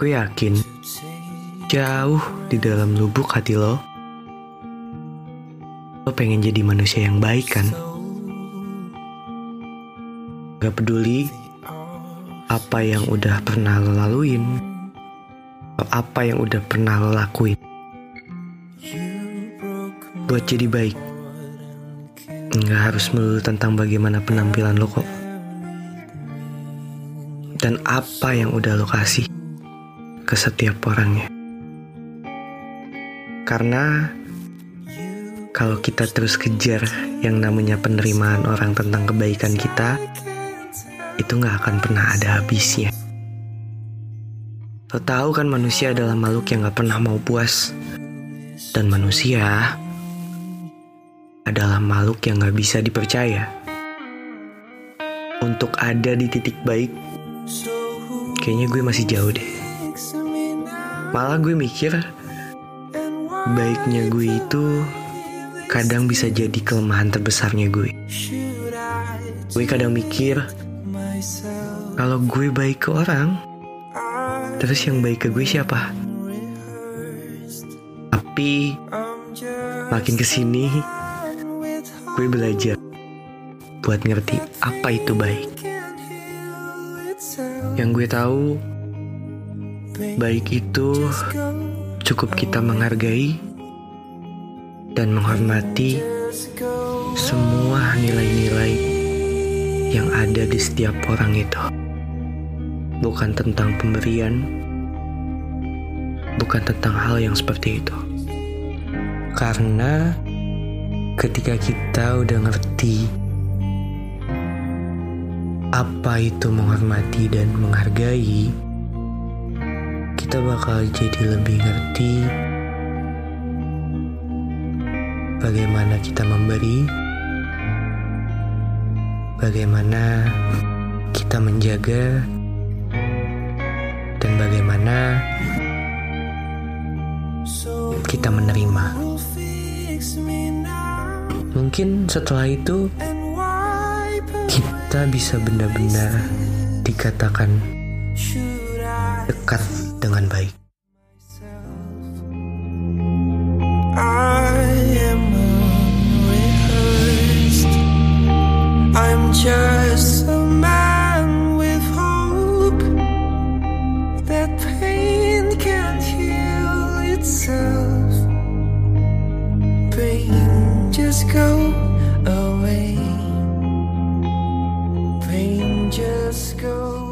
Gue yakin jauh di dalam lubuk hati lo, lo pengen jadi manusia yang baik kan? Gak peduli apa yang udah pernah lo laluin, apa yang udah pernah lo lakuin. Buat jadi baik, nggak harus melulu tentang bagaimana penampilan lo kok. Dan apa yang udah lo kasih ke setiap orangnya. Karena kalau kita terus kejar yang namanya penerimaan orang tentang kebaikan kita, itu nggak akan pernah ada habisnya. Lo tahu kan manusia adalah makhluk yang nggak pernah mau puas. Dan manusia adalah makhluk yang nggak bisa dipercaya. Untuk ada di titik baik, kayaknya gue masih jauh deh. Malah gue mikir baiknya gue itu kadang bisa jadi kelemahan terbesarnya gue. Gue kadang mikir kalau gue baik ke orang, terus yang baik ke gue siapa? Tapi makin ke sini gue belajar buat ngerti apa itu baik. Yang gue tahu Baik itu cukup kita menghargai dan menghormati semua nilai-nilai yang ada di setiap orang itu. Bukan tentang pemberian, bukan tentang hal yang seperti itu. Karena ketika kita udah ngerti apa itu menghormati dan menghargai, kita bakal jadi lebih ngerti bagaimana kita memberi, bagaimana kita menjaga, dan bagaimana kita menerima. Mungkin setelah itu kita bisa benar-benar dikatakan dekat dengan baik. Just go away. Pain just go